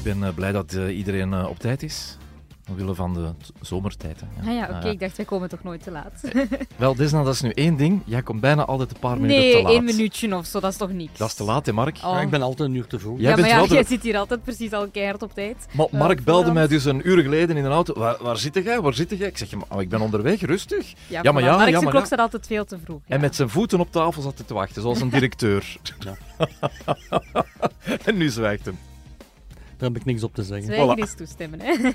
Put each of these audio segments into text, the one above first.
Ik ben eh, blij dat eh, iedereen eh, op tijd is. Omwille van de zomertijd. Hè. Ah ja, oké, Eh, ik dacht, wij komen toch nooit te laat. wel, Desna, dat is nu één ding. Jij komt bijna altijd een paar minuten nee, te laat. één minuutje of zo, dat is toch niks? Dat is te laat, hè, Mark? Oh. Ja, ik ben altijd een uur te vroeg. Jij ja, bent maar ja, wel de- jij zit hier altijd precies al keihard op tijd. Maar Mark belde mij dus een uur geleden in een auto. Waar, waar zit jij? Waar zit jij? Ik zeg, maar, ik ben onderweg, rustig. Ja, Ja, maar ja, Mark, ja, zijn maar klok ja. staat altijd veel te vroeg. ja. En met zijn voeten op tafel zat hij te wachten, zoals een directeur. en nu zwijgt hem. Daar heb ik niks op te zeggen. Zwijgen Voilà. is toestemmen, hè.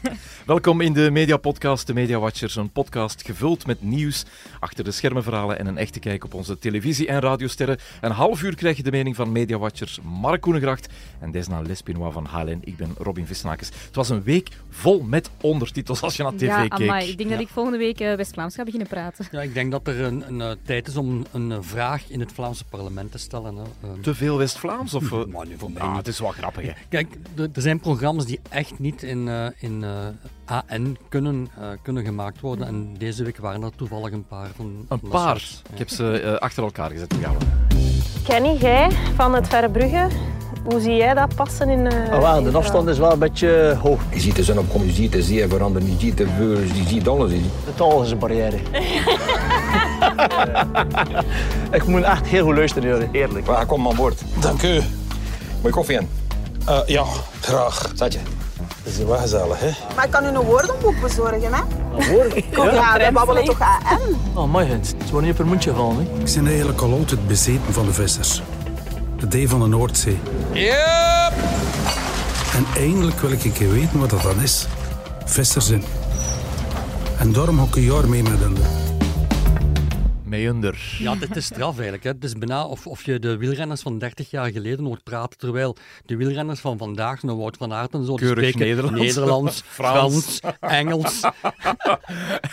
Welkom in de Media Podcast, de Media Watchers. Een podcast gevuld met nieuws, achter de schermen verhalen en een echte kijk op onze televisie- en radiosterren. Een half uur krijg je de mening van Media Watchers Mark Koenegracht en Desna Lespinois van HLN. Ik ben Robin Vissenakers. Het was een week vol met ondertitels als je naar tv ja, keek. amai, ik denk dat ik volgende week eh, West-Vlaams ga beginnen praten. Ja, ik denk dat er een, een, eh, tijd is om een eh, vraag in het Vlaamse parlement te stellen. Hè. Te veel West-Vlaams? Of, maar nu voor mij Ah, niet. het is wel grappig, hè? Kijk, er er zijn programma's die echt niet in, eh, in eh, AN kunnen, eh, kunnen gemaakt worden. En deze week waren er toevallig een paar van. Een paar. soort. Ik heb ze eh, achter elkaar gezet. We. Kenny, jij van het Verbrugge, hoe zie jij dat passen in... eh Ah, wel, in de afstand is wel een beetje hoog. Je ziet de zon opkomen, je ziet de zee veranderen, je ziet de beurzen, je ziet alles. je ziet- De taal is een barrière. ik moet echt heel goed luisteren, jullie. Eerlijk. Maar kom aan boord. Dank u. Moet je koffie in? Eh, ja, graag. Zat je? Dat is wel gezellig, hè? Maar ik kan u een woordenboek bezorgen, hè? Hoor? Kom, ja, we babbelen toch aan. Oh, my het is gewoon niet op een mondje gevallen, hè? Ik ben eigenlijk al altijd bezeten van de vissers. De D van de Noordzee. Yep! En eindelijk wil ik een keer weten wat dat dan is. Vissers in. En daarom ga ik een jaar mee met hen. Ja, dit is straf eigenlijk. Hè. Het is bijna of, of je de wielrenners van 30 jaar geleden hoort praten, terwijl de wielrenners van vandaag, nou Wout van Aert en zo, Keurig spreken Nederlands. Nederlands, Frans. Frans, Engels.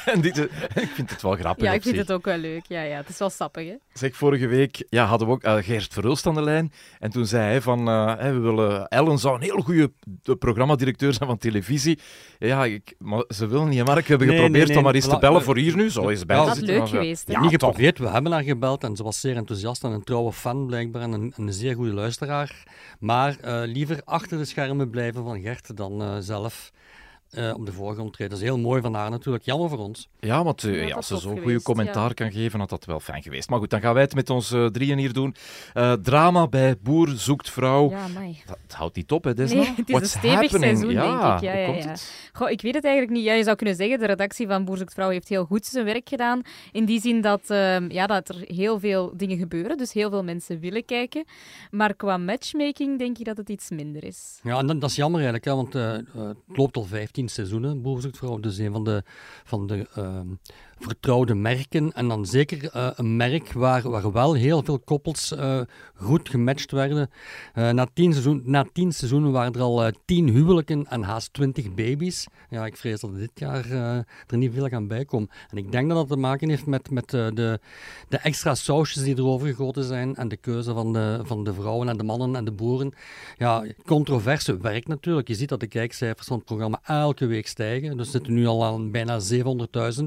En dit, eh, ik vind het wel grappig. Ja, ik vind zich. het ook wel leuk. Ja, ja, het is wel sappig, hè. Zeg, vorige week ja, hadden we ook eh, Geert Verhulst aan de lijn. En toen zei hij van, eh, hè, we willen... Ellen zou een heel goede programmadirecteur zijn van televisie. Ja, ik, maar ze wil niet. Mark, we hebben Nee, geprobeerd nee, om maar eens te bellen voor hier nu. Zo is bij dat is leuk maar, eh, geweest. Ja, niet geprobeerd, we hebben haar gebeld en ze was zeer enthousiast en een trouwe fan blijkbaar en een, een zeer goede luisteraar. Maar eh, liever achter de schermen blijven van Gert dan eh, zelf eh, op de voorgrond treden. Dat is heel mooi van haar natuurlijk, jammer voor ons. Ja, want Ja, als ze zo'n goede commentaar ja. kan geven, had dat wel fijn geweest. Maar goed, dan gaan wij het met ons drieën hier doen. Eh, drama bij Boer zoekt vrouw. Dat, houdt niet op, hè, Desna? Nee, het is een What's stevig happening? seizoen, ja, denk ik. Ja, hoe ja, komt ja. het? Ik weet het eigenlijk niet. Ja, je zou kunnen zeggen, de redactie van Boer Zoekt Vrouw heeft heel goed zijn werk gedaan. In die zin dat, ehm, ja, dat er heel veel dingen gebeuren, dus heel veel mensen willen kijken. Maar qua matchmaking denk ik dat het iets minder is. Ja, en dat, dat is jammer eigenlijk, hè, want eh, eh, het loopt al 15 seizoenen, Boer zoekt vrouw. Dus een van de, van de ehm, vertrouwde merken. En dan zeker eh, een merk waar, waar wel heel veel koppels eh, goed gematcht werden. Eh, na, tien na tien seizoenen waren er al tien huwelijken en haast twintig baby's. Ja, ik vrees dat dit jaar er niet veel gaan bijkomen. En ik denk dat dat te maken heeft met, met de, de extra sausjes die erover gegoten zijn en de keuze van de, van de vrouwen en de mannen en de boeren. Ja, controverse werkt natuurlijk. Je ziet dat de kijkcijfers van het programma elke week stijgen. Dus zitten nu al aan bijna 700.000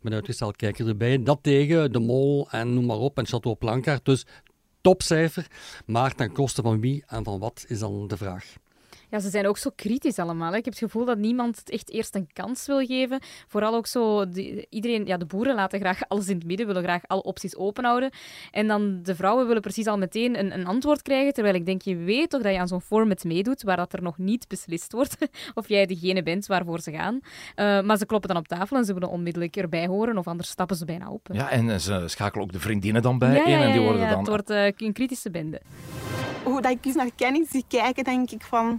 met uitgesteld kijker erbij. Dat tegen De Mol en noem maar op en Chateau Plankaart. Dus topcijfer. Maar ten koste van wie en van wat is dan de vraag. Ja, ze zijn ook zo kritisch allemaal. Hè. Ik heb het gevoel dat niemand het echt eerst een kans wil geven. Vooral ook zo, die- iedereen, ja, de boeren laten graag alles in het midden, willen graag alle opties open houden. En dan de vrouwen willen precies al meteen een, een antwoord krijgen. Terwijl ik denk, je weet toch dat je aan zo'n format meedoet, waar dat er nog niet beslist wordt of jij degene bent waarvoor ze gaan. Eh, maar ze kloppen dan op tafel en ze willen onmiddellijk erbij horen, of anders stappen ze bijna op. hè. Ja, en eh, ze schakelen ook de vriendinnen dan bij Ja, in en die worden ja, dan... Het wordt eh, een kritische bende. Hoe dat ik eens naar Kenny zie kijken, denk ik van...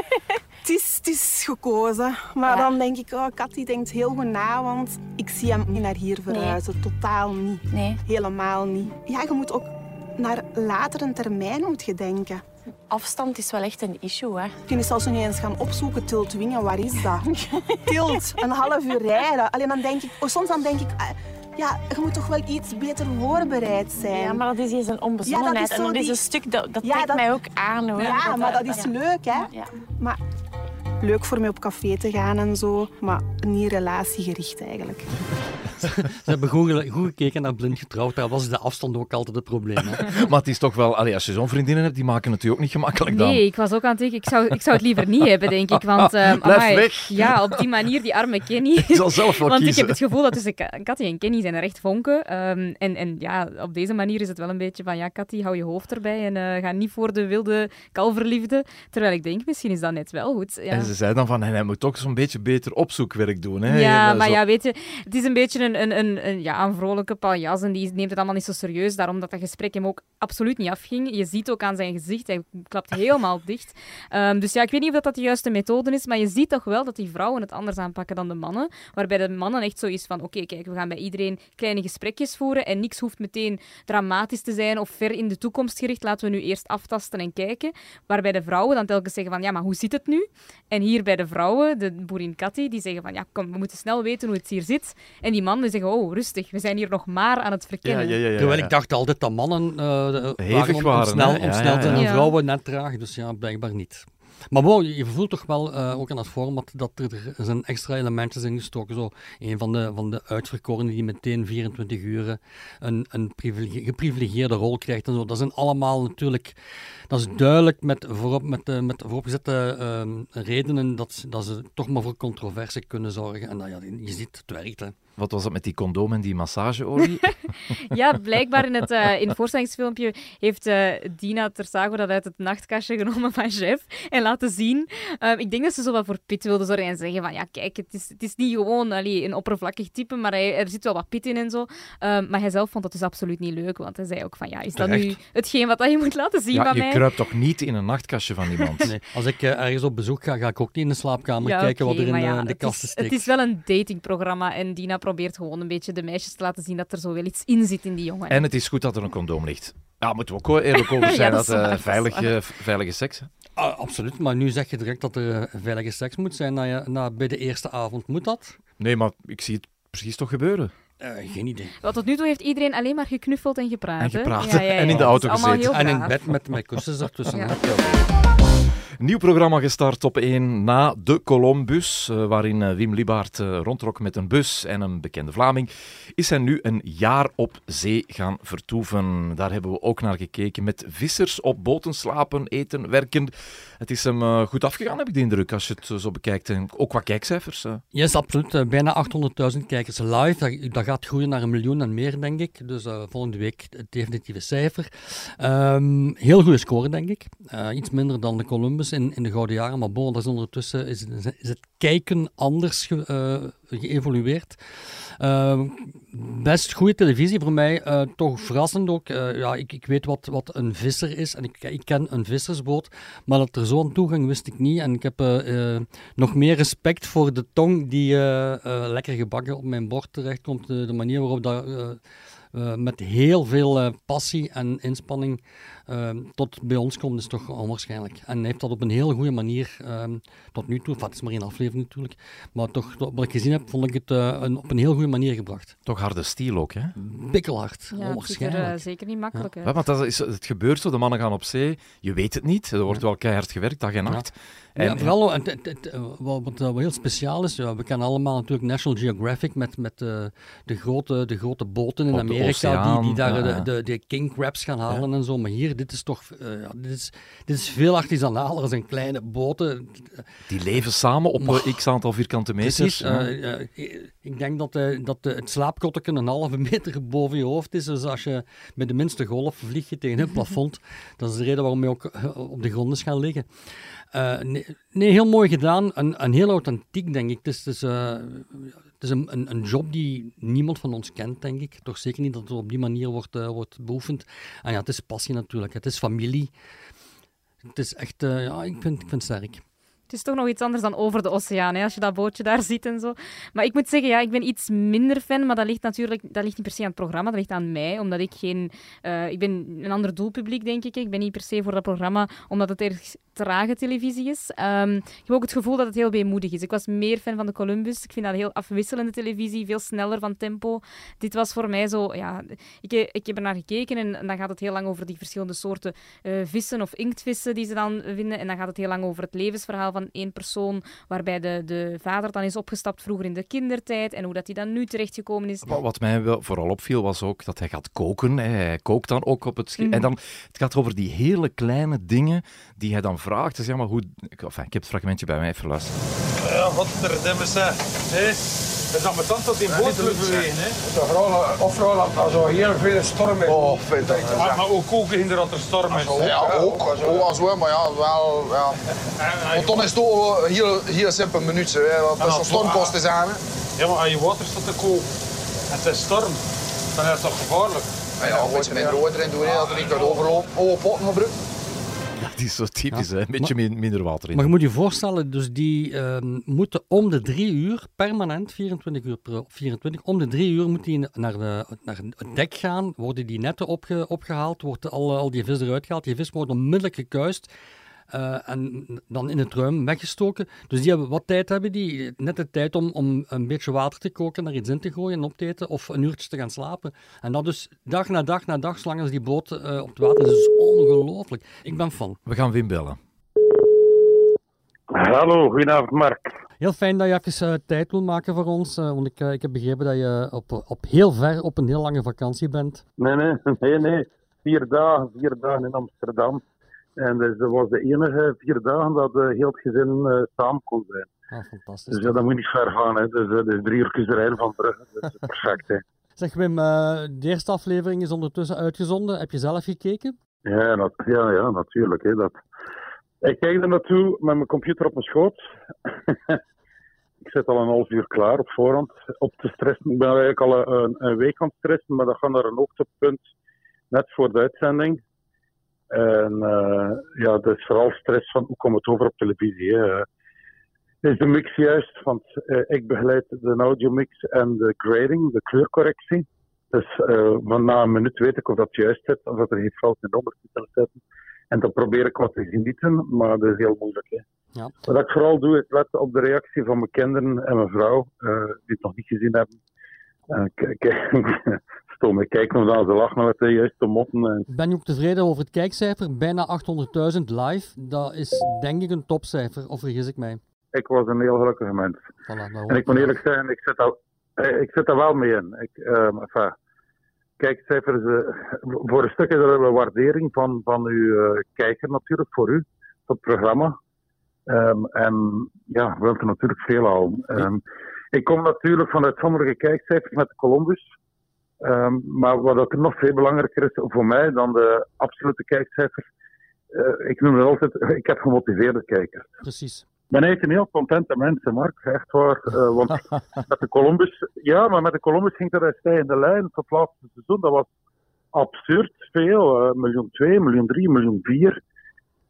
het, is, het is gekozen. Maar Ja. dan denk ik, oh, Kat die denkt heel goed na, want ik zie hem niet naar hier verhuizen. Totaal niet. Nee, Helemaal niet. Ja, je moet ook naar latere termijn moet je denken. afstand is wel echt een issue, hè. Je kunt zelfs nog niet eens gaan opzoeken, Tiltwingen, waar is dat? Tilt, een half uur rijden. Alleen dan denk ik, oh, soms dan denk ik, ah, ja, je moet toch wel iets beter voorbereid zijn. Ja, maar dat is eens een onbezonnenheid. Ja, dat is en dat is een stuk, dat, dat Ja, trekt dat- mij ook aan, hoor. Ja, maar dat is leuk, hè? Ja. Maar leuk voor mij op café te gaan en zo, maar niet relatiegericht eigenlijk. Ze hebben goed, gekeken naar blind getrouwd. Daar was de afstand ook altijd het probleem. Hè. Maar het is toch wel... Allee, als je zo'n vriendinnen hebt, die maken het je ook niet gemakkelijk dan. Nee, ik was ook aan het denken, ik zou, ik zou het liever niet hebben, denk ik. Want, Blijf amai, weg. Ja, op die manier, die arme Kenny. Je zal zelf wel Want ik heb het gevoel dat tussen Ka- Cathy en Kenny zijn er echt vonken. Ehm, en, en ja, op deze manier is het wel een beetje van, ja, Cathy, hou je hoofd erbij en eh, ga niet voor de wilde kalverliefde. Terwijl ik denk, misschien is dat net wel goed. Ja. En ze zei dan van, hij moet ook zo'n beetje beter opzoekwerk doen. Hè? Ja, Eh, maar zo- ja, weet je, het is een beetje een, een, een, een, ja, een vrolijke paljas en die neemt het allemaal niet zo serieus. Daarom dat dat gesprek hem ook absoluut niet afging. Je ziet ook aan zijn gezicht, hij klapt helemaal dicht. Ehm, dus ja, ik weet niet of dat, dat de juiste methode is, maar je ziet toch wel dat die vrouwen het anders aanpakken dan de mannen. Waarbij de mannen echt zo is van, oké, kijk, we gaan bij iedereen kleine gesprekjes voeren en niks hoeft meteen dramatisch te zijn of ver in de toekomst gericht. Laten we nu eerst aftasten en kijken. Waarbij de vrouwen dan telkens zeggen van, ja, maar hoe zit het nu? En hier bij de vrouwen, de boerin Cathy, die zeggen van, ja, kom, we moeten snel weten hoe het hier zit. En die mannen zeggen, oh, rustig, we zijn hier nog maar aan het Ja, verkennen. ja, ja, ja, Terwijl ik dacht altijd dat mannen eh, Hevig waren om- waren, ja, zijn ja. en vrouwen net traag. Dus ja, blijkbaar niet. Maar wow, je voelt toch wel, eh, ook aan het format, dat er, er zijn extra elementen zijn gestoken. Zo, een van de, van de uitverkorenen die meteen 24 uur een, een privilege- geprivilegeerde rol krijgt. En zo. Dat zijn allemaal natuurlijk, dat is duidelijk met, voorop, met, eh, met vooropgezette ehm, redenen dat, ze- dat ze toch maar voor controverse kunnen zorgen. En dat, ja, je ziet, het werkt. Hè. Wat was het met die condoom en die massageolie? Ja, blijkbaar in het, eh, in het voorstellingsfilmpje heeft eh, Dina Tersago dat uit het nachtkastje genomen van Chef en laten zien. Ehm, ik denk dat ze zo wat voor pit wilde zorgen en zeggen van ja, kijk, het is, het is niet gewoon allee, een oppervlakkig type, maar hij, er zit wel wat pit in en zo. Ehm, maar hij zelf vond dat dus absoluut niet leuk, want hij zei ook van ja, is dat nu hetgeen wat dat je moet laten zien ja, van je mij? kruipt toch niet in een nachtkastje van iemand? Nee, als ik eh, ergens op bezoek ga, ga ik ook niet in de slaapkamer Ja, kijken wat er in ja, de het kasten steekt. Het is wel een datingprogramma en Dina probeert gewoon een beetje de meisjes te laten zien dat er zo wel iets in zit in die jongen. En het is goed dat er een condoom ligt. Ja, moeten we ook wel eerlijk over Ja, zijn. dat dat waar, eh, dat is veilige, seks. hè. Ah, absoluut, maar nu zeg je direct dat er eh, veilige seks moet zijn na, je, na, bij de eerste avond. Moet dat? Nee, maar ik zie het precies toch gebeuren. Eh, geen idee. Want tot nu toe heeft iedereen alleen maar geknuffeld en gepraat. En gepraat. Ja, ja, ja. En in de auto gezeten. En in bed met, met kussens ertussen. Nieuw programma gestart op 1 na de Columbus, eh, waarin eh, Wim Liebaert eh, rondtrok met een bus en een bekende Vlaming, is hij nu een jaar op zee gaan vertoeven. Daar hebben we ook naar gekeken met vissers op boten slapen, eten, werken. Het is hem goed afgegaan, heb ik de indruk, als je het zo bekijkt. En ook qua kijkcijfers. Yes, absoluut. Bijna 800.000 kijkers live. Dat, gaat groeien naar een miljoen en meer, denk ik. Dus volgende week het definitieve cijfer. Ehm, heel goede score, denk ik. Iets minder dan de Columbus in, in de Gouden Jaren. Maar bon, is ondertussen is, het- kijken anders ge- eh, geëvolueerd. Ehm, best goede televisie voor mij. eh, toch verrassend ook. Eh, ja, ik, ik weet wat, wat een visser is. En ik, ik ken een vissersboot. Maar dat er zo'n toegang wist ik niet. En ik heb nog meer respect voor de tong die lekker gebakken op mijn bord terechtkomt. De, de manier waarop dat met heel veel passie en inspanning eh, tot bij ons komt, is toch onwaarschijnlijk. En hij heeft dat op een heel goede manier eh, tot nu toe, het is maar één aflevering natuurlijk, maar toch, wat ik gezien heb, vond ik het eh, een, op een heel goede manier gebracht. Toch harde stiel ook, hè? Bikkelhard, Ja, het ziet er eh, onwaarschijnlijk. zeker niet makkelijk. Ja, want dat is, het gebeurt zo, de mannen gaan op zee, je weet het niet, er wordt wel keihard gewerkt, dag en nacht. En, ja, vooral het, het, het, eh, wat, heel speciaal is, ja, we kennen allemaal natuurlijk National Geographic met, met de, grote, de grote boten in Amerika oceaan, die, die daar de, de, de king crabs gaan halen en zo. Maar hier, dit is toch ja, dit is, dit is veel artisanaler. Dat zijn kleine boten. Die leven samen op Maar- x aantal vierkante meters. Precies. Eh, ik denk dat, eh, dat het slaapkotteken een halve meter boven je hoofd is. Dus als je met de minste golf vlieg je tegen het plafond. dat is de reden waarom je ook op de grond is gaan liggen. Nee, nee, heel mooi gedaan. En, en heel authentiek, denk ik. Het is, het is, het is een, een, een job die niemand van ons kent, denk ik. Toch zeker niet dat het op die manier wordt, eh, wordt beoefend. En ja, het is passie natuurlijk. Het is familie. Het is echt, eh, ja, ik vind, ik vind het sterk. Het is toch nog iets anders dan over de oceaan, hè, als je dat bootje daar ziet en zo. Maar ik moet zeggen, ja, ik ben iets minder fan, maar dat ligt natuurlijk dat ligt niet per se aan het programma, dat ligt aan mij, omdat ik geen... eh, ik ben een ander doelpubliek, denk ik. Ik ben niet per se voor dat programma, omdat het erg trage televisie is. Ehm, ik heb ook het gevoel dat het heel weemoedig is. Ik was meer fan van de Columbus. Ik vind dat heel afwisselende televisie, veel sneller van tempo. Dit was voor mij zo, ja... Ik, ik heb er naar gekeken en, dan gaat het heel lang over die verschillende soorten eh, vissen of inktvissen die ze dan vinden. En dan gaat het heel lang over het levensverhaal van van één persoon, waarbij de, de vader dan is opgestapt vroeger in de kindertijd en hoe dat hij dan nu terechtgekomen is. Wat wat mij wel vooral opviel was ook dat hij gaat koken. Hè. Hij kookt dan ook op het scherm. Mhm. En dan, het gaat over die hele kleine dingen die hij dan vraagt. Dus ja, maar hoe... ik- Enfin, ik heb het fragmentje bij mij even luisteren. Ja, godverdomme zeg. Dat is met tand tot in boot bewegen, hè. Overal als er heel veel storm is. Oh, vet. Maar, maar ook koken hinder dat er storm is. Ja, ook. Ook als wel, maar ja, wel. Ja. Want dan is het ook heel, heel simpel minuutje. Hè. Want En als er stormkosten zijn. Hè. Ja, maar als je water staat te koken en het is storm, dan is dat gevaarlijk. Ja, ja, een beetje minder water in doen, hè, dat er niet kan overlopen. Oh, potten gebruiken. Ja, die is zo typisch, Ja, hè. Een beetje min- minder water in. Maar je moet je voorstellen, dus die ehm, moeten om de drie uur, permanent, 24 uur per 24, om de drie uur moet die naar, de, naar het dek gaan, worden die netten opge, opgehaald, wordt al, al die vis eruit gehaald, die vis wordt onmiddellijk gekuist eh, en dan in het ruim weggestoken. Dus die hebben, wat tijd hebben die? Net de tijd om, om een beetje water te koken, daar iets in te gooien en op te eten, of een uurtje te gaan slapen. En dat dus dag na dag na dag, zolang als die boot eh, op het water is, is ongelooflijk. Ik ben fan. We gaan Wim bellen. Hallo, goedenavond Mark. Heel fijn dat je even eh, tijd wil maken voor ons, want ik, ik heb begrepen dat je op, op heel ver op een heel lange vakantie bent. Nee, nee, nee, nee. Vier dagen, vier dagen in Amsterdam. En dus dat was de enige vier dagen dat eh, heel het gezin eh, samen kon zijn. Ah, fantastisch. Dus ja, dat moet niet ver gaan. Hè. Dus, eh, dus drie uur rijden van Brugge. Dat is perfect. Hè. Zeg Wim, de eerste aflevering is ondertussen uitgezonden. Heb je zelf gekeken? Ja, dat, ja, ja, natuurlijk. Hè. Dat... Ik kijk er naartoe met mijn computer op mijn schoot. ik zit al een half uur klaar op voorhand op te stressen. Ik ben eigenlijk al een, een week aan het stressen, maar dat gaat naar een hoogtepunt net voor de uitzending. En eh, ja, dat is vooral stress van hoe komt het over op televisie. Hè. Is de mix juist? Want eh, ik begeleid de audiomix en de grading, de kleurcorrectie. Dus van na een minuut weet ik of dat juist zit, of dat er geen fout in de ondertitelen zitten. En dan probeer ik wat te genieten, maar dat is heel moeilijk. Hè. Ja. Wat ik vooral doe, is letten op de reactie van mijn kinderen en mijn vrouw, die het nog niet gezien hebben. Kijk, stom, ik kijk nog aan ze lachen met de juiste motten. En... Ben je ook tevreden over het kijkcijfer? Bijna 800.000 live. Dat is denk ik een topcijfer, of vergis ik mij? Ik was een heel gelukkige mens. Voilà, en ik moet eerlijk zijn, ik zit, al, eh, ik zit er wel mee in. Ik, uh, enfin, kijkcijfers, uh, voor een stuk is er een waardering van, van uw uh, kijker natuurlijk, voor u, voor het programma. Um, en ja, we willen natuurlijk veel al. Um, ik kom natuurlijk vanuit sommige kijkcijfers met de Columbus. Um, maar wat er nog veel belangrijker is voor mij dan de absolute kijkcijfers, uh, ik noem het altijd, ik heb gemotiveerde kijkers. Precies. Ik ben eigenlijk een heel contente mensen, Mark, echt waar. Uh, want met de Columbus, ja, maar met de Columbus ging er een stijgende lijn tot het laatste seizoen. Dat was absurd veel. Uh, miljoen 2, miljoen 3, miljoen 4.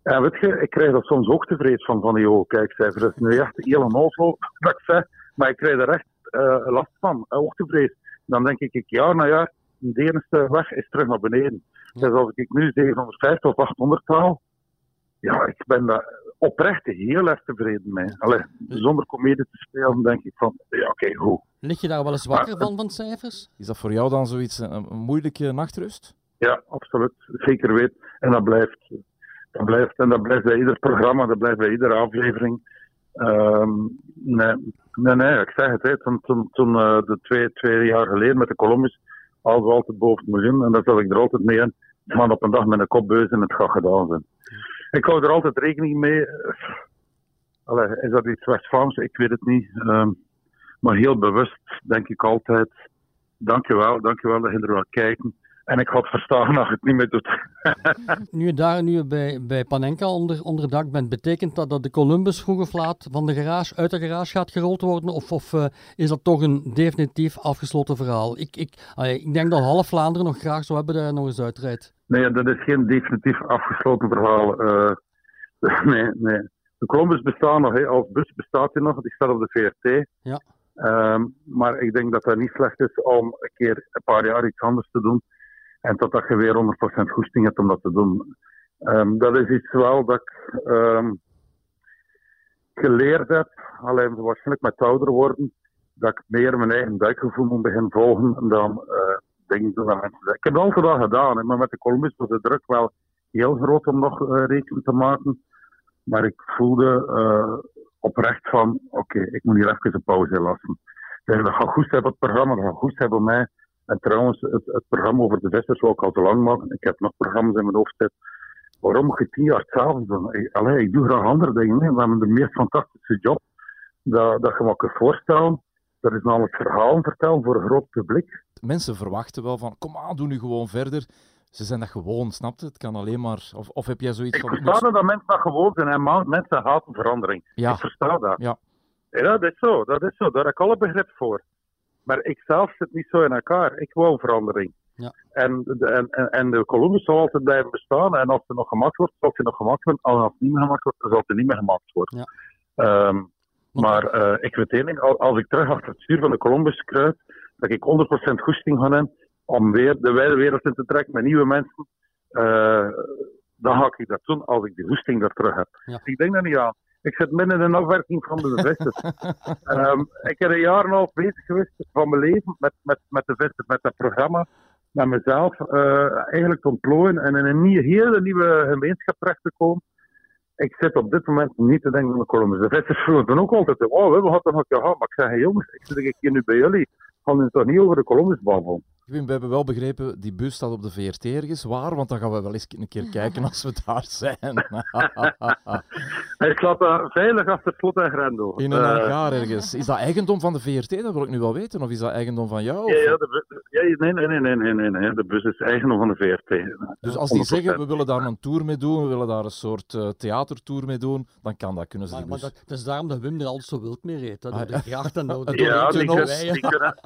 En weet je, ik krijg er soms ook tevrees van, van die hoge kijkcijfers. Dat is nu echt heel onnozel dat ik zeg, maar ik krijg er echt uh, last van, hoogtevrees. Dan denk ik, jaar na jaar, de enige weg is terug naar beneden. Ja. Dus als ik nu 750 of 800 haal, ja, ik ben daar oprecht heel erg tevreden mee. Allee, zonder comedie te spelen, denk ik van, ja, oké, okay, goed. Lig je daar wel eens wakker van, van cijfers? Is dat voor jou dan zoiets, een, een moeilijke nachtrust? Ja, absoluut. Zeker weet. En dat blijft. Dat blijft. En dat blijft bij ieder programma, dat blijft bij iedere aflevering. Um, nee, nee, nee, ik zeg het. Hè. Toen, toen, toen uh, de twee, twee jaar geleden met de Columbus hadden we altijd boven het miljoen. En daar zat ik er altijd mee in. Man op een dag met een kopbeus en het gaat gedaan zijn. Ik hou er altijd rekening mee. Allee, is dat iets West-Vlaams? Ik weet het niet. Um, maar heel bewust denk ik altijd. Dankjewel, dankjewel dat je er wel kijken. En ik had verstaan je het niet meer doet. nu je daar nu bij, bij Panenka onder, onder dak bent, betekent dat dat de Columbus vroeg of laat van de garage, uit de garage gaat gerold worden? Of, of uh, is dat toch een definitief afgesloten verhaal? Ik, ik, allee, ik denk dat half Vlaanderen nog graag zou hebben dat hij nog eens uitrijdt. Nee, dat is geen definitief afgesloten verhaal. Uh, nee, nee. De Columbus bestaat nog, hè. als bus bestaat hij nog, die staat op de VRT. Ja. Um, maar ik denk dat het niet slecht is om een keer een paar jaar iets anders te doen. En totdat je weer 100% goesting hebt om dat te doen. Um, dat is iets wel dat ik um, geleerd heb, alleen waarschijnlijk met ouder worden, dat ik meer mijn eigen buikgevoel moet beginnen volgen dan uh, dingen doen dat mensen. Ik heb het altijd al gedaan, maar met de Columbus was de druk wel heel groot om nog uh, rekening te maken. Maar ik voelde eh, oprecht van, oké, ik moet hier even een pauze lassen. Dat gaat goed op het programma, dat gaat goed bij mij. En trouwens, het, het programma over de vissers wil ik al te lang maken. Ik heb nog programma's in mijn hoofd zitten. Waarom je tien jaar hetzelfde doen? Ik, allee, ik doe graag andere dingen. Hè. We hebben de meest fantastische job dat, dat je maar kunt voorstellen. Dat is namelijk verhalen vertellen voor een groot publiek. Mensen verwachten wel van, kom aan, doe nu gewoon verder. Ze zijn dat gewoon, snap je? Het kan alleen maar... Of, of heb jij zoiets Ik van... versta dat mensen dat gewoon zijn en mensen haten verandering. Ja. Ik versta dat. Ja. Ja, dat is zo. Dat is zo. Daar heb ik alle begrip voor. Maar ik zelf zit niet zo in elkaar. Ik wou verandering. Ja. En, de, en, en, de Columbus zal altijd blijven bestaan. En als er nog gemaakt wordt, zal het nog gemaakt worden. En als het niet meer gemaakt wordt, zal het niet meer gemaakt worden. Ja. Ehm, maar eh, ik weet één ding. Al- Als ik terug achter het stuur van de Columbus kruip, dat ik 100% goesting ga hebben om weer de wijde wereld in te trekken met nieuwe mensen. eh, dan ga ik dat doen als ik die goesting daar terug heb. Ja. Ik denk daar niet aan. Ik zit midden in de afwerking van de vissers. Ehm, ik heb een jaar en een half bezig geweest van mijn leven met, met, met de vissers, met dat programma. Met mezelf eh, eigenlijk te ontplooien en in een nieuwe, hele nieuwe gemeenschap terecht te komen. Ik zit op dit moment niet te denken aan de Columbus. De vissers vroegen toen ook altijd, oh, we hebben het nog een keer. Maar ik zeg, hey, jongens, ik zit hier nu bij jullie. Gaan we het toch niet over de Columbus babbelen? Wim, we hebben wel begrepen, die bus staat op de VRT ergens. Waar? Want dan gaan we wel eens een keer kijken als we daar zijn. Hij slaat dat veilig achter slot en grendel. In een Eh, hangaar ergens. Is dat eigendom van de VRT? Dat wil ik nu wel weten. Of is dat eigendom van jou? Ja, ja, de, ja, nee, nee, nee, nee, nee, nee, nee. De bus is eigendom van de VRT. Dus als die 100%. zeggen, we willen daar een tour mee doen, we willen daar een soort eh, theatertour mee doen, dan kan dat, kunnen ze Maar, die maar dat, het is daarom dat Wim er altijd zo wild mee reed. hè. Ah, Door de gracht en door de Ja, die kunnen,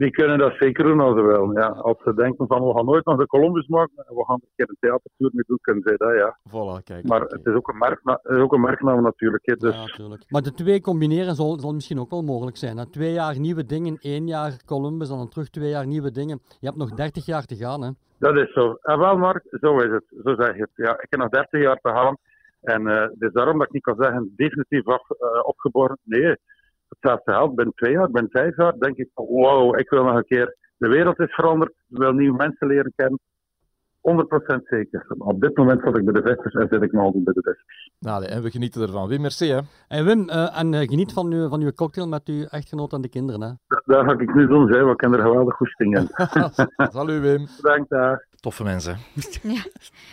die, kunnen, dat zeker doen als ze willen. Ja, als ze denken van we gaan nooit nog de Columbus maken en we gaan een keer een theatertour mee doen, kunnen zij dat, ja. Voilà, kijk. Maar het is ook een, merkna het is ook een merknaam natuurlijk. Hè, dus Ja, natuurlijk. Maar de twee combineren zal, zal misschien ook wel mogelijk zijn. Hè. Twee jaar nieuwe dingen, één jaar Columbus, en dan terug twee jaar nieuwe dingen. Je hebt nog 30 jaar te gaan. Hè. dat is zo. En wel, Mark, zo is het. Zo zeg je het. Ja, ik heb nog 30 jaar te gaan. En eh het is daarom dat ik niet kan zeggen, definitief af, eh, opgeboren. Nee, hetzelfde geldt. Binnen twee jaar, binnen vijf jaar, denk ik van, wow, ik wil nog een keer... De wereld is veranderd, ik wil nieuwe mensen leren kennen. 100% zeker. Op dit moment zat ik bij de vesters en zit ik nog altijd bij de vesters. Nou, en we genieten ervan. Wim, merci hè. En Wim, eh, en eh, geniet van uw, van uw cocktail met uw echtgenoot en de kinderen. Hè. Dat, dat ga ik nu doen, want ik heb er geweldig goesting in. Salut Wim. Bedankt daar. Toffe mensen. Ja,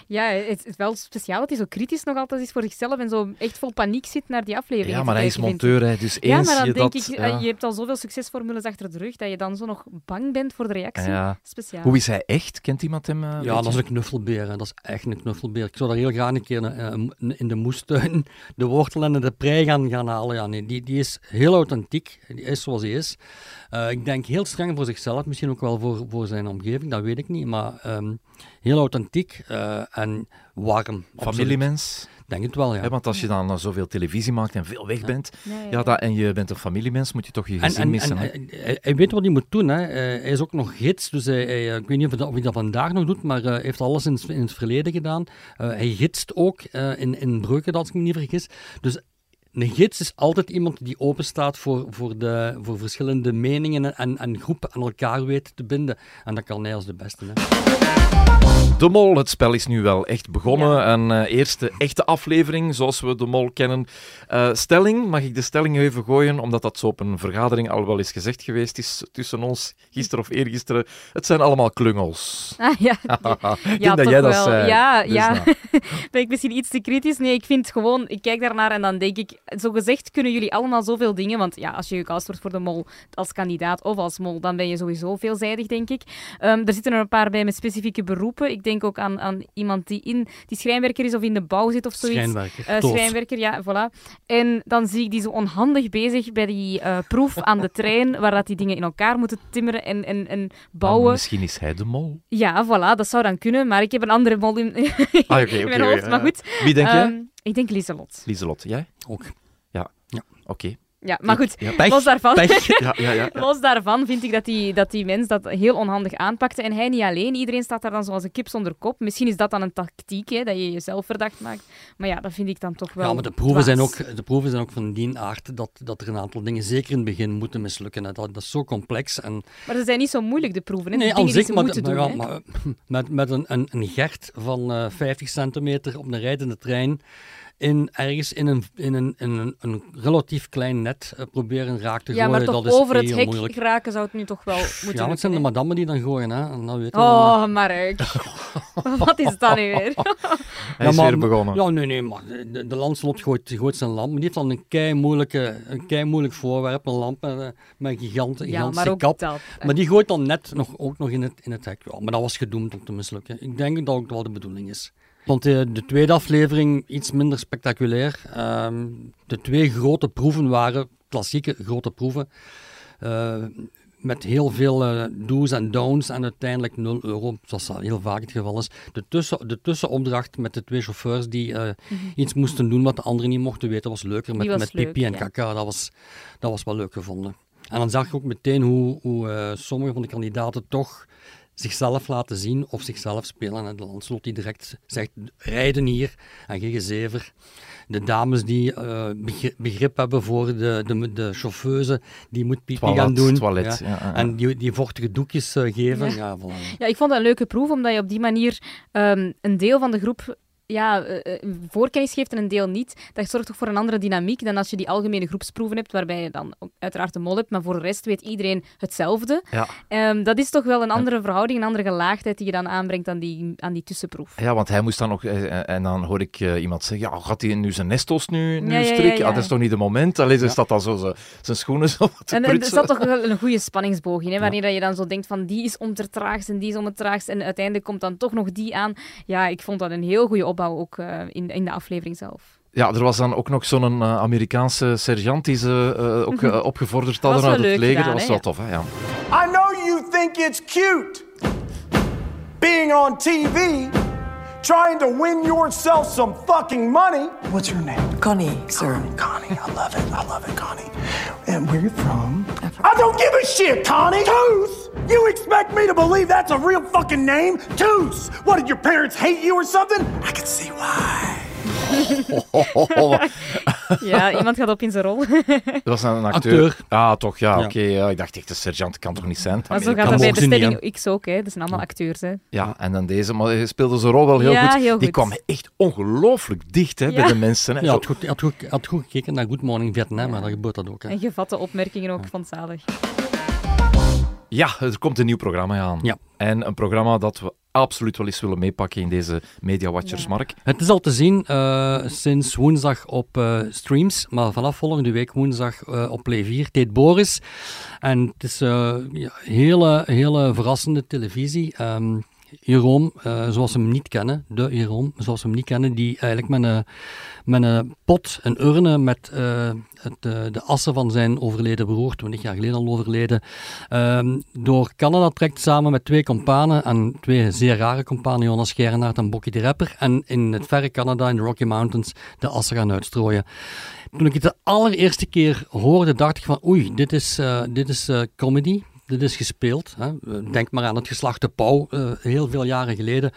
ja het is wel speciaal dat hij zo kritisch nog altijd is voor zichzelf en zo echt vol paniek zit naar die aflevering. Ja, maar hij is monteur, hè, dus Ja, eens maar dan je denk dat... ik, eh, ja. je hebt al zoveel succesformules achter de rug dat je dan zo nog bang bent voor de reactie. Ja. Speciaal. Hoe is hij echt? Kent iemand hem? eh, Ja, dat is een knuffelbeer. hè. Dat is echt een knuffelbeer. Ik zou daar heel graag een keer eh, in de moestuin de wortel en de prei gaan, gaan halen. Ja, nee, die, die is heel authentiek. Die is zoals hij is. Eh, ik denk heel streng voor zichzelf, misschien ook wel voor, voor zijn omgeving, dat weet ik niet. Maar ehm, heel authentiek eh, en warm. Familiemens? Denk het wel, ja. Hè, want als je dan eh, zoveel televisie maakt en veel weg bent, Ja, ja, ja, ja. dat, en je bent een familiemens, moet je toch je gezin en, missen. en hè? hij, weet wat hij moet doen. Hè. Eh, hij is ook nog gids, dus hij, hij, eh, ik weet niet of hij, dat, vandaag nog doet, maar hij heeft alles in, het- in het verleden gedaan. Eh, hij gidst ook eh, in, in Breuken, als ik me niet vergis. Dus een gids is altijd iemand die open staat voor, voor, de, voor verschillende meningen en, en groepen aan elkaar weet te binden. En dat kan hij als de beste. Hè. De Mol, het spel is nu wel echt begonnen. Een eh, eerste echte aflevering, zoals we De Mol kennen. Eh, stelling, mag ik de stelling even gooien, omdat dat zo op een vergadering al wel eens gezegd geweest is tussen ons, gisteren of eergisteren. Het zijn allemaal klungels. Ah, ja, ik ja, denk dat jij dat wel. zei. Ja, Dus ja. nou. ben ik misschien iets te kritisch? Nee, ik vind gewoon, ik kijk daarnaar en dan denk ik, zo gezegd kunnen jullie allemaal zoveel dingen. Want ja, als je gecast wordt voor de mol als kandidaat of als mol, dan ben je sowieso veelzijdig, denk ik. Ehm, er zitten er een paar bij met specifieke beroepen. Ik denk ook aan, aan iemand die, in, die schrijnwerker is of in de bouw zit of zoiets. Schrijnwerker, Eh, schrijnwerker, ja, voilà. En dan zie ik die zo onhandig bezig bij die eh, proef aan de trein, waar dat die dingen in elkaar moeten timmeren en, en, bouwen. misschien is hij de Mol. Ja, voilà, dat zou dan kunnen, maar ik heb een andere mol in, Ah, oké, in oké, mijn hoofd. Maar ja. goed. Wie denk jij? Ehm, ik denk Lieselot. Lieselot, jij? Ook. Ja, Ja. oké. Ja, maar goed, Ja. Los daarvan... Ja, ja, ja. Los daarvan vind ik dat die, dat die mens dat heel onhandig aanpakte. En hij niet alleen. Iedereen staat daar dan zoals een kip zonder kop. Misschien is dat dan een tactiek, hè, dat je jezelf verdacht maakt. Maar ja, dat vind ik dan toch wel Ja, maar de proeven, zijn ook, de proeven zijn ook van die aard dat, dat er een aantal dingen zeker in het begin moeten mislukken. hè. Dat, dat is zo complex. En, Maar ze zijn niet zo moeilijk, de proeven. Hè? nee, al maar, moeten maar, doen. ja, hè. maar met, met een, een, een gert van eh 50 centimeter op een rijdende trein in, ergens in een, in een, in een, een relatief klein net eh, proberen raak te ja, gooien, maar toch dat is over het heel hek moeilijk. geraken zou het nu toch wel moeten Ja, maar het zijn de madammen die dan gooien, hè. En dan weten hè. we dan- Oh, Mark. Wat is dat nu weer? Hij is maar- weer begonnen. Ja, nee, nee, maar de, de landslot gooit, gooit zijn lamp. Maar die heeft dan een kei moeilijke, een kei moeilijk voorwerp, een lamp met, eh, met een gigant, Ja, gigantische maar ook kap. dat. Maar die gooit dan net nog, ook nog in het, in het hek. Ja, maar dat was gedoemd om te mislukken. Ik denk dat ook wel de bedoeling is. Want eh, de tweede aflevering iets minder spectaculair. Ehm, de twee grote proeven waren klassieke grote proeven. eh, met heel veel eh, do's en don'ts en uiteindelijk 0 euro, zoals dat heel vaak het geval is. De, tussen, de tussenopdracht met de twee chauffeurs die eh, iets moesten doen wat de anderen niet mochten weten, was leuker. Met, was met leuk, pipi en ja. kaka, dat was, dat was wel leuk gevonden. En dan zag ik ook meteen hoe, hoe sommige van de kandidaten toch zichzelf laten zien of zichzelf spelen. En de landslot die direct zegt, rijden hier en geen gezever. De dames die eh, begri- begrip hebben voor de, de, de chauffeuse, die moet pipi Toilet, gaan doen. toilet, ja. ja, ja. En die, die vochtige doekjes eh, geven. Ja. Ja. voilà. Ja, ik vond dat een leuke proef, omdat je op die manier ehm, een deel van de groep ja, eh, eh, voorkennis geeft en een deel niet. Dat zorgt toch voor een andere dynamiek dan als je die algemene groepsproeven hebt, waarbij je dan uiteraard de mol hebt, maar voor de rest weet iedereen hetzelfde. Ja. Ehm, dat is toch wel een andere verhouding, een andere gelaagdheid die je dan aanbrengt aan die, aan die tussenproef. Ja, want hij moest dan nog... eh, En dan hoor ik iemand zeggen, ja, gaat hij nu zijn nestos nu, nu Ja, ja, ja, strikken? ja. Ah, dat is toch niet de moment? Allee, Ja. staat dan zo zijn schoenen zo wat te En, en er zat toch wel een goede spanningsboog in, hè, wanneer dat je dan zo denkt van die is om het traagst en die is om het traagst en uiteindelijk komt dan toch nog die aan. Ja, ik vond dat een heel goede opbouw ook eh, in, in de aflevering zelf. Ja, er was dan ook nog zo'n eh, Amerikaanse sergeant die ze eh, ook eh, opgevorderd hadden uit het leger. gedaan, dat was wel ja. tof, hè? Ja. I know you think it's cute being on TV, trying to win yourself some fucking money. What's your name? Connie, sir. Connie, I love it. I love it, Connie. And where you from? I don't give a shit, Connie. Toos! You expect me to believe that's a real fucking name? Toos! What, did your parents hate you or something? I can see why. Ja, iemand gaat op in zijn rol. Dat was een acteur. Acteur. Ah, toch, ja, Ja. oké. ja, ik dacht echt, de sergeant kan toch niet zijn? Maar zo gaat dat bij niet, bestelling X ook, hè. Dat zijn allemaal acteurs, hè. Ja, en dan deze, maar hij speelde zijn rol wel heel Ja, goed. heel Die kwam echt ongelooflijk dicht hè, Ja. bij de mensen. Hè. Ja, had goed, had, goed, had goed gekeken naar Good Morning Vietnam, maar dan gebeurt dat ook. Hè. En gevatte opmerkingen ook van zalig. Ja, er komt een nieuw programma aan. Ja. En een programma dat we absoluut wel eens willen meepakken in deze Media Watchers, Mark. Het is al te zien eh, sinds woensdag op eh, streams, maar vanaf volgende week woensdag eh, op Play 4. Het heet Boris en het is ja, hele, hele verrassende televisie. Ehm Jeroen, eh, zoals we hem niet kennen, de Jeroen, zoals we hem niet kennen, die eigenlijk met een, met een pot, een urne met eh, het, eh, de assen van zijn overleden broer, 20 jaar geleden al overleden, ehm, door Canada trekt samen met twee companen, en twee zeer rare companen, Jonas Gerenaert en Bokkie de Rapper, en in het verre Canada, in de Rocky Mountains, de assen gaan uitstrooien. Toen ik het de allereerste keer hoorde, dacht ik van oei, dit is, dit is comedy. Dit is gespeeld. Hè. Denk maar aan het geslachte Pauw, eh, heel veel jaren geleden.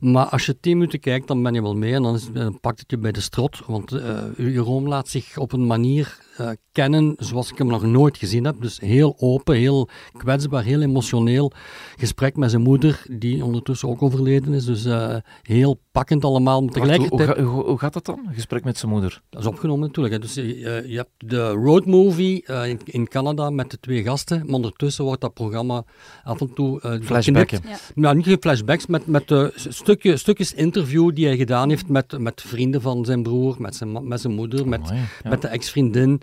Maar als je tien minuten kijkt, dan ben je wel mee en dan, dan pakt het je bij de strot. Want uh, Jeroen laat zich op een manier uh, kennen zoals ik hem nog nooit gezien heb. Dus heel open, heel kwetsbaar, heel emotioneel. Gesprek met zijn moeder, die ondertussen ook overleden is. Dus uh, heel pakkend allemaal. Maar tegelijkertijd... Wacht, hoe, hoe, hoe, gaat dat dan? Gesprek met zijn moeder? Dat is opgenomen natuurlijk. Hè. Dus je, je hebt de road movie uh, in, in, Canada met de twee gasten. Maar ondertussen wordt dat programma af en toe... Uh, Flashbacken. Ja. Nou, niet geen flashbacks, met, met uh, stukje, stukjes interview die hij gedaan heeft met, met vrienden van zijn broer, met zijn, met zijn moeder, met, Amai, ja. met de ex-vriendin.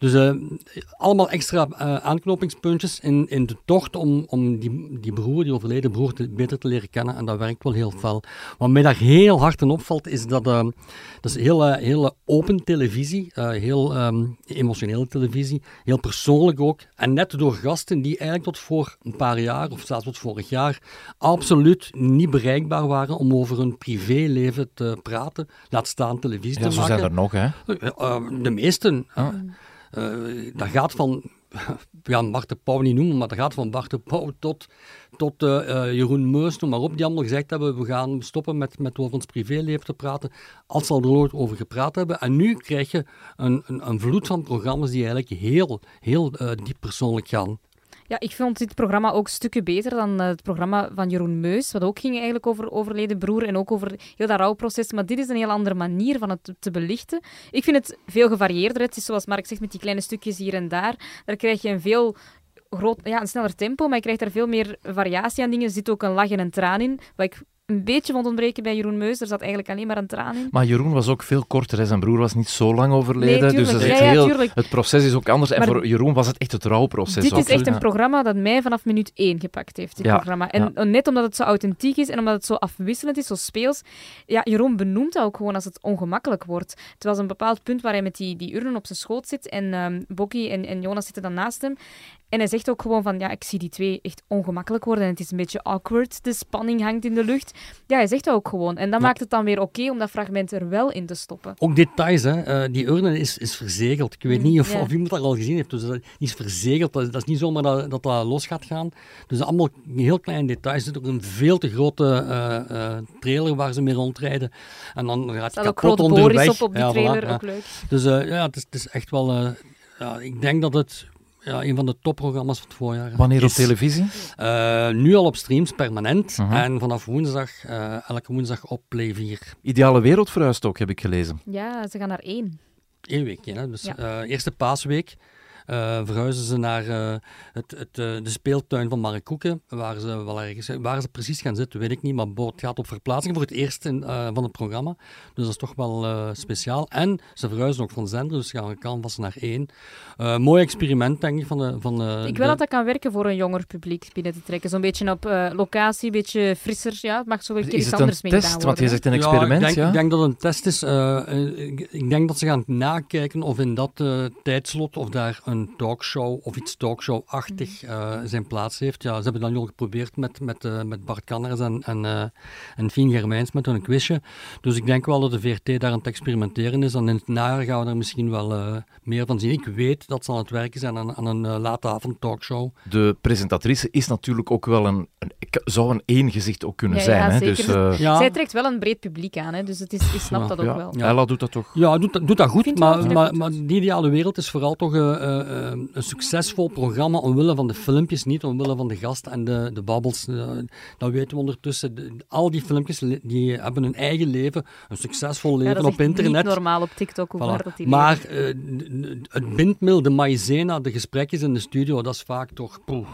Dus uh, allemaal extra uh, aanknopingspuntjes in, in de tocht om, om die, die broer, die overleden broer, te, beter te leren kennen. En dat werkt wel heel fel. Wat mij daar heel hard in opvalt, is dat uh, dat is hele, hele open televisie, heel um, emotionele televisie, heel persoonlijk ook. En net door gasten die eigenlijk tot voor een paar jaar, of zelfs tot vorig jaar, absoluut niet bereikbaar waren om over hun privéleven te praten. Laat staan televisie ja, te zo maken. zijn er nog, hè? De meesten. Eh, dat gaat van, ja, Bart de Pauw niet noemen, maar dat gaat van Bart de Pauw tot, tot eh, eh, Jeroen Meus, noem maar op, die allemaal gezegd hebben, we gaan stoppen met, met over ons privéleven te praten, als ze al er nooit over gepraat hebben. En nu krijg je een, een, een vloed van programma's die eigenlijk heel, heel diep persoonlijk gaan. Ja, ik vond dit programma ook stukken beter dan eh, het programma van Jeroen Meus, wat ook ging eigenlijk over overleden broer en ook over heel dat rouwproces. Maar dit is een heel andere manier van het te- te belichten. Ik vind het veel gevarieerder. Het is zoals Mark zegt, met die kleine stukjes hier en daar. Daar krijg je een veel groot, ja, een sneller tempo, maar je krijgt daar veel meer variatie aan dingen. Er zit ook een lach en een traan in, wat ik een beetje vond ontbreken bij Jeroen Meus. Er zat eigenlijk alleen maar een traan in. Maar Jeroen was ook veel korter. Hè. Zijn broer was niet zo lang overleden. Nee, dus dat is Ja, heel, het proces is ook anders. En Maar voor Jeroen was het echt het rouwproces. Dit ook. is echt een programma dat mij vanaf minuut één gepakt heeft, dit Ja, programma. En net omdat het zo authentiek is en omdat het zo afwisselend is, zo speels. Ja, Jeroen benoemt dat ook gewoon als het ongemakkelijk wordt. Het was een bepaald punt waar hij met die, die urnen op zijn schoot zit en ehm Bokkie en, en Jonas zitten dan naast hem. En hij zegt ook gewoon van, ja, ik zie die twee echt ongemakkelijk worden en het is een beetje awkward, de spanning hangt in de lucht. Ja, hij zegt dat ook gewoon. En dat Ja. maakt het dan weer oké om dat fragment er wel in te stoppen. Ook details, hè. Eh, die urne is, is verzegeld. Ik weet niet of, ja. of iemand dat al gezien heeft. Dus dat is verzegeld. Dat, dat is niet zomaar dat, dat dat los gaat gaan. Dus allemaal heel kleine details. Er zit ook een veel te grote eh, eh, trailer waar ze mee rondrijden. En dan gaat het kapot onderweg. Boris op op die Ja, voilà, trailer, ook leuk. Dus ja, het is, het is echt wel... ja, ik denk dat het ja, een van de topprogramma's van het voorjaar Wanneer op is. televisie? Eh, nu al op streams, permanent. Mhm. En vanaf woensdag, eh, elke woensdag op Play 4. Ideale wereld verhuist ook, heb ik gelezen. Ja, ze gaan naar één. Eén weekje, hè? dus Ja. eh, eerste paasweek. Eh, verhuizen ze naar eh, het, het, eh, de speeltuin van Markoeken, waar ze wel ergens, waar ze precies gaan zitten, weet ik niet, maar het gaat op verplaatsing voor het eerst in, eh, van het programma, dus dat is toch wel eh, speciaal. En ze verhuizen ook van zender, dus ze gaan canvas naar één. Eh, mooi experiment, denk ik, van de... Van de Ik de- wil dat dat kan werken voor een jonger publiek binnen te trekken. Zo'n beetje op locatie, een beetje frisser. Ja, het mag zo een keer Is iets het een anders mee test? Want je zegt een Ja, experiment, ik denk, ja? ik denk dat het een test is. Ik, ik denk dat ze gaan nakijken of in dat tijdslot of daar een talkshow of iets talkshow-achtig Mhm. eh, zijn plaats heeft. Ja, ze hebben dat nu al geprobeerd met, met, eh, met Bart Kanners en, en, eh en Fien Germijns met hun quizje. Dus ik denk wel dat de VRT daar aan het experimenteren is. En in het najaar gaan we er misschien wel eh, meer van zien. Ik weet dat ze aan het werken zijn aan, aan een uh, late avond talkshow. De presentatrice is natuurlijk ook wel een, een zou een één gezicht ook kunnen Ja, zijn. ja, hè? zeker. Dus, eh, Ja. Zij trekt wel een breed publiek aan, hè, dus het is, ik snap ja, dat ook ja. wel. Ella doet dat toch? Ja, doet, dat- doet dat goed, maar, maar, dat goed maar die ideale wereld is vooral toch eh, eh, een succesvol programma omwille van de filmpjes, niet omwille van de gast en de, de babbels. Dat weten we ondertussen. De- al die filmpjes die hebben hun eigen leven, een succesvol leven Ja, dat is op internet. niet normaal op TikTok hoe Voilà. dat die Maar eh, het bindmiddel, de maïzena, de gesprekjes in de studio, dat is vaak toch... poeh.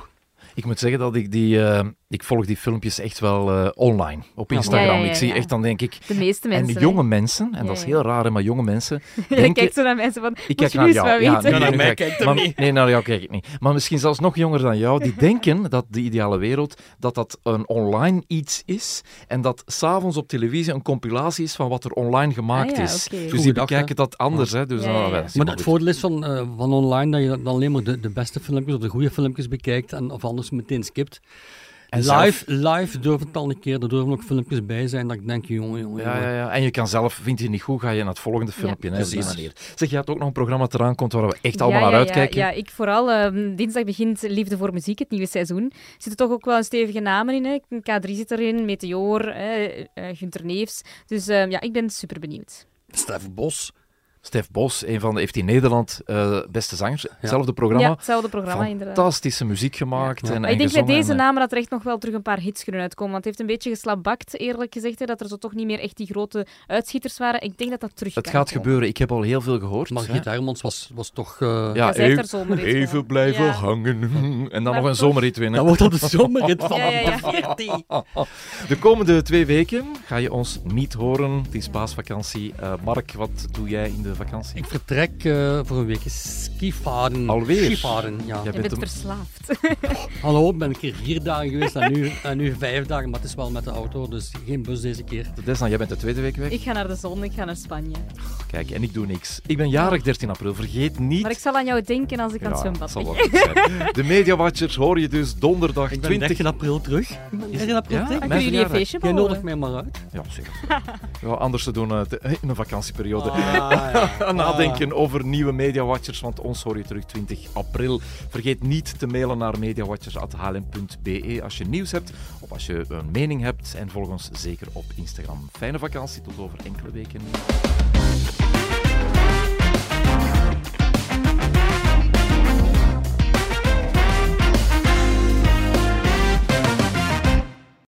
Ik moet zeggen dat ik die... eh, ik volg die filmpjes echt wel eh, online, op Instagram. Ja, ja, ja, ik zie echt, dan denk ik... De meeste mensen. En hè. jonge mensen, en Ja, dat is heel raar, hè, maar jonge mensen... Je denken- kijkt zo naar mensen van, Ik kijk je naar jou. Ja, nee, naar nee, mij nee. kijkt hij Maar- niet. Nee, naar jou kijk ik niet. Maar misschien zelfs nog jonger dan jou, die denken dat de ideale wereld, dat dat een online iets is en dat s'avonds op televisie een compilatie is van wat er online gemaakt Ah ja, is. Dus Goeie die dag, bekijken dat anders. Hè? Dus, Maar het voordeel is van, eh, van online dat je dan alleen maar de, de beste filmpjes of de goede filmpjes bekijkt en of anders meteen skipt. En live, live durft het al een keer, er durven ook filmpjes bij zijn dat ik denk, jongen, jongen, Ja, jongen. ja, ja. En je kan zelf, vind je het niet goed, ga je naar het volgende filmpje. hè, op die precies. manier. Zeg, je had ook nog een programma eraan komt waar we echt allemaal ja, naar ja, uitkijken. Ja, ja, ik vooral. ehm, dinsdag begint Liefde voor Muziek, het nieuwe seizoen. Er zitten toch ook wel een stevige namen in. Hè. K3 zit erin, Meteor, eh, eh, Gunter Neefs. Dus ehm, ja, ik ben super benieuwd. Stef Bos. Stef Bos, een van de, heeft in Nederland eh, beste zangers. Hetzelfde programma. Ja, hetzelfde programma inderdaad. Fantastische muziek gemaakt. Ja. En, Maar en ik denk bij deze en, namen dat er echt nog wel terug een paar hits kunnen uitkomen. Want het heeft een beetje geslabakt, eerlijk gezegd. Hè, dat er zo toch niet meer echt die grote uitschieters waren. Ik denk dat dat terug Het kan gaat komen. gebeuren. Ik heb al heel veel gehoord. Margriet. Hermans was, was toch... eh, Ja, even, blijven Ja. hangen. En dan Maar nog een toch- zomerrit winnen. Dat wordt al de zomerrit van Ja, ja, ja. De komende twee weken ga je ons niet horen. Het is paasvakantie. Eh, Mark, wat doe jij in de vakantie? Ik vertrek eh, voor een weekje skivaren. Alweer? Skivaren, ja. Jij Je bent verslaafd. Hallo, ik ben een keer vier dagen geweest en nu, en nu vijf dagen, maar het is wel met de auto, dus geen bus deze keer. Desna, jij bent de tweede week weg. ik ga naar de zon, ik ga naar Spanje. Kijk, en ik doe niks. Ik ben jarig 13 april. Vergeet niet. Maar ik zal aan jou denken als ik aan het zwembad zal wel goed zijn. De Media Watchers hoor je dus donderdag Ik ben 20 13 april terug. Ik ben 13 april Ja? terug. Dan Mijn kunnen jullie een feestje Jij bouwen. nodigt mij maar uit. Ja, zeker. Ja, anders te doen te- in een vakantieperiode. Ah, ja. nadenken over nieuwe Mediawatchers, want ons hoor je terug 20 april. Vergeet niet te mailen naar mediawatchers.hlm.be als je nieuws hebt of als je een mening hebt. En volg ons zeker op Instagram. Fijne vakantie, tot over enkele weken.